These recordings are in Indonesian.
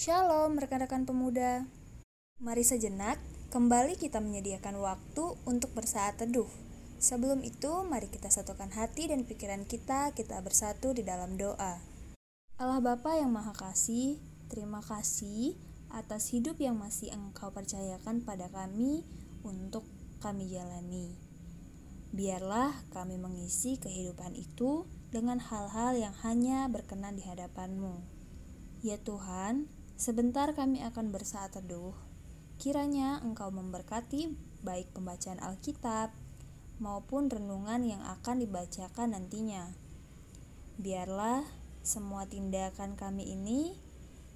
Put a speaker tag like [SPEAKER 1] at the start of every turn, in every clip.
[SPEAKER 1] Shalom rekan-rekan pemuda. Mari sejenak kembali kita menyediakan waktu untuk bersaat teduh. Sebelum itu, mari kita satukan hati dan pikiran kita, kita bersatu di dalam doa. Allah Bapa yang Maha Kasih, terima kasih atas hidup yang masih Engkau percayakan pada kami untuk kami jalani. Biarlah kami mengisi kehidupan itu dengan hal-hal yang hanya berkenan di hadapan-Mu. Ya Tuhan, Sebentar kami akan bersaat teduh. Kiranya Engkau memberkati baik pembacaan Alkitab maupun renungan yang akan dibacakan nantinya. Biarlah semua tindakan kami ini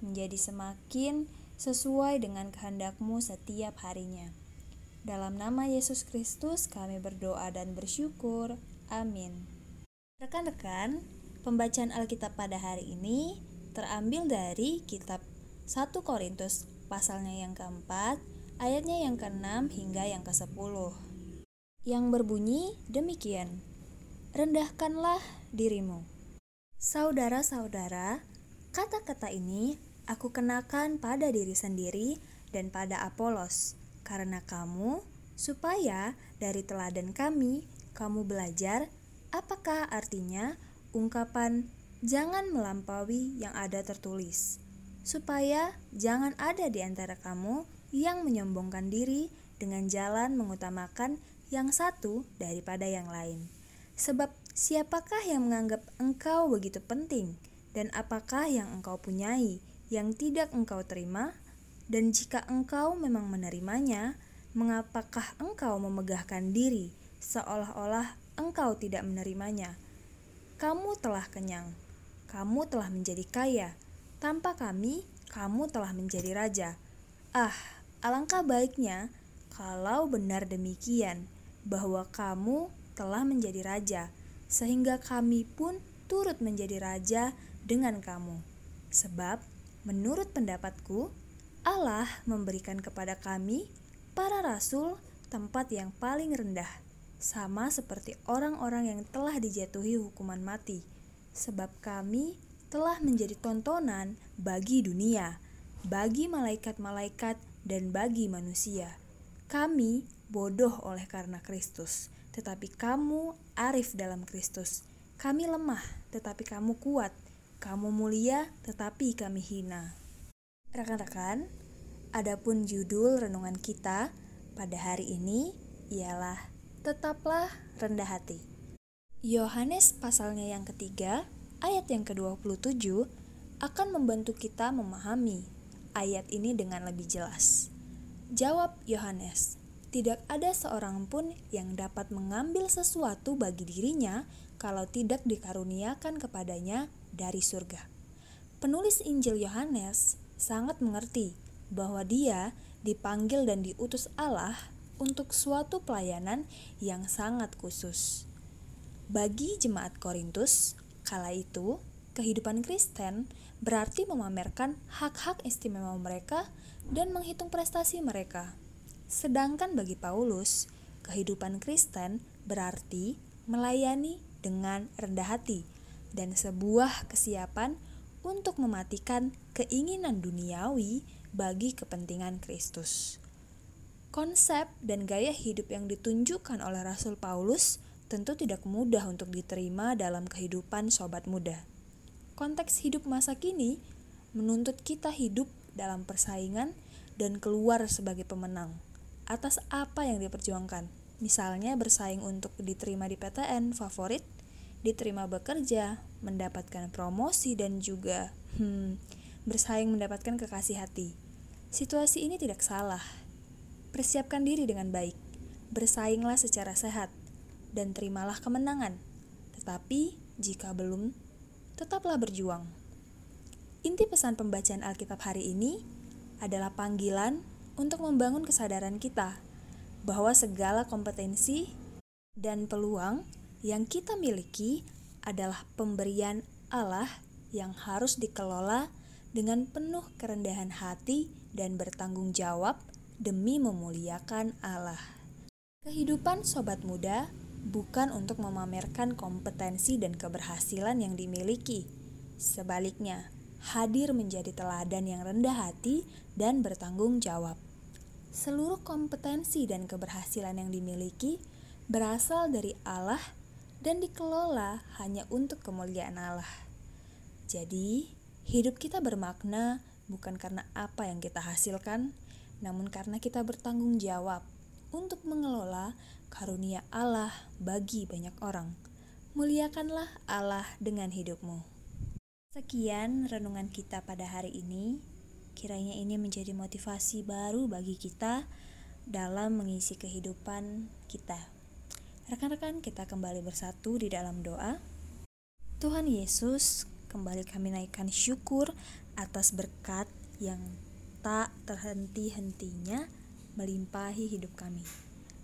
[SPEAKER 1] menjadi semakin sesuai dengan kehendak-Mu setiap harinya. Dalam nama Yesus Kristus kami berdoa dan bersyukur. Amin. Rekan-rekan, pembacaan Alkitab pada hari ini terambil dari kitab 1 Korintus pasalnya yang keempat, ayatnya yang keenam hingga yang ke-10. Yang berbunyi demikian. Rendahkanlah dirimu. Saudara-saudara, kata-kata ini aku kenakan pada diri sendiri dan pada Apolos, karena kamu supaya dari teladan kami kamu belajar apakah artinya ungkapan jangan melampaui yang ada tertulis supaya jangan ada di antara kamu yang menyombongkan diri dengan jalan mengutamakan yang satu daripada yang lain. Sebab siapakah yang menganggap engkau begitu penting dan apakah yang engkau punyai yang tidak engkau terima? Dan jika engkau memang menerimanya, mengapakah engkau memegahkan diri seolah-olah engkau tidak menerimanya? Kamu telah kenyang, kamu telah menjadi kaya, tanpa kami, kamu telah menjadi raja. Ah, alangkah baiknya kalau benar demikian, bahwa kamu telah menjadi raja, sehingga kami pun turut menjadi raja dengan kamu. Sebab, menurut pendapatku, Allah memberikan kepada kami, para rasul, tempat yang paling rendah, sama seperti orang-orang yang telah dijatuhi hukuman mati, sebab kami telah menjadi tontonan bagi dunia, bagi malaikat-malaikat, dan bagi manusia. Kami bodoh oleh karena Kristus, tetapi kamu arif dalam Kristus. Kami lemah, tetapi kamu kuat. Kamu mulia, tetapi kami hina. Rekan-rekan, adapun judul renungan kita pada hari ini ialah Tetaplah rendah hati. Yohanes pasalnya yang ketiga ayat yang ke-27 akan membantu kita memahami ayat ini dengan lebih jelas. Jawab Yohanes, tidak ada seorang pun yang dapat mengambil sesuatu bagi dirinya kalau tidak dikaruniakan kepadanya dari surga. Penulis Injil Yohanes sangat mengerti bahwa dia dipanggil dan diutus Allah untuk suatu pelayanan yang sangat khusus. Bagi jemaat Korintus, Kala itu, kehidupan Kristen berarti memamerkan hak-hak istimewa mereka dan menghitung prestasi mereka. Sedangkan bagi Paulus, kehidupan Kristen berarti melayani dengan rendah hati dan sebuah kesiapan untuk mematikan keinginan duniawi bagi kepentingan Kristus. Konsep dan gaya hidup yang ditunjukkan oleh Rasul Paulus tentu tidak mudah untuk diterima dalam kehidupan sobat muda. Konteks hidup masa kini menuntut kita hidup dalam persaingan dan keluar sebagai pemenang atas apa yang diperjuangkan. Misalnya bersaing untuk diterima di PTN favorit, diterima bekerja, mendapatkan promosi dan juga hmm, bersaing mendapatkan kekasih hati. Situasi ini tidak salah. Persiapkan diri dengan baik. Bersainglah secara sehat dan terimalah kemenangan. Tetapi jika belum, tetaplah berjuang. Inti pesan pembacaan Alkitab hari ini adalah panggilan untuk membangun kesadaran kita bahwa segala kompetensi dan peluang yang kita miliki adalah pemberian Allah yang harus dikelola dengan penuh kerendahan hati dan bertanggung jawab demi memuliakan Allah. Kehidupan sobat muda bukan untuk memamerkan kompetensi dan keberhasilan yang dimiliki. Sebaliknya, hadir menjadi teladan yang rendah hati dan bertanggung jawab. Seluruh kompetensi dan keberhasilan yang dimiliki berasal dari Allah dan dikelola hanya untuk kemuliaan Allah. Jadi, hidup kita bermakna bukan karena apa yang kita hasilkan, namun karena kita bertanggung jawab untuk mengelola karunia Allah bagi banyak orang. Muliakanlah Allah dengan hidupmu. Sekian renungan kita pada hari ini. Kiranya ini menjadi motivasi baru bagi kita dalam mengisi kehidupan kita. Rekan-rekan, kita kembali bersatu di dalam doa. Tuhan Yesus, kembali kami naikkan syukur atas berkat yang tak terhenti-hentinya melimpahi hidup kami.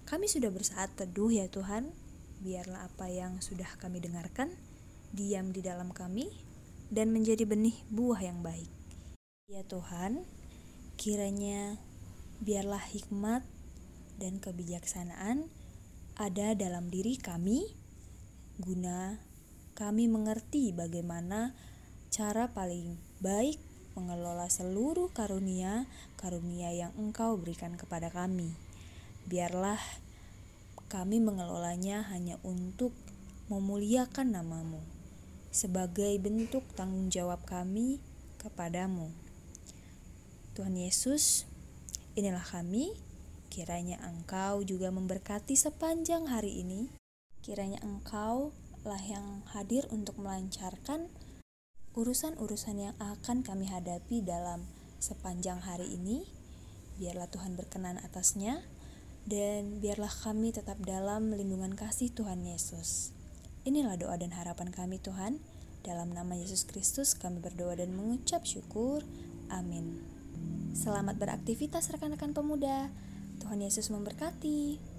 [SPEAKER 1] Kami sudah bersaat teduh ya Tuhan, biarlah apa yang sudah kami dengarkan diam di dalam kami dan menjadi benih buah yang baik. Ya Tuhan, kiranya biarlah hikmat dan kebijaksanaan ada dalam diri kami guna kami mengerti bagaimana cara paling baik mengelola seluruh karunia-karunia yang Engkau berikan kepada kami. Biarlah kami mengelolanya hanya untuk memuliakan namamu sebagai bentuk tanggung jawab kami kepadamu. Tuhan Yesus, inilah kami. Kiranya Engkau juga memberkati sepanjang hari ini. Kiranya Engkau lah yang hadir untuk melancarkan urusan-urusan yang akan kami hadapi dalam sepanjang hari ini. Biarlah Tuhan berkenan atasnya dan biarlah kami tetap dalam lindungan kasih Tuhan Yesus. Inilah doa dan harapan kami Tuhan. Dalam nama Yesus Kristus kami berdoa dan mengucap syukur. Amin. Selamat beraktivitas rekan-rekan pemuda. Tuhan Yesus memberkati.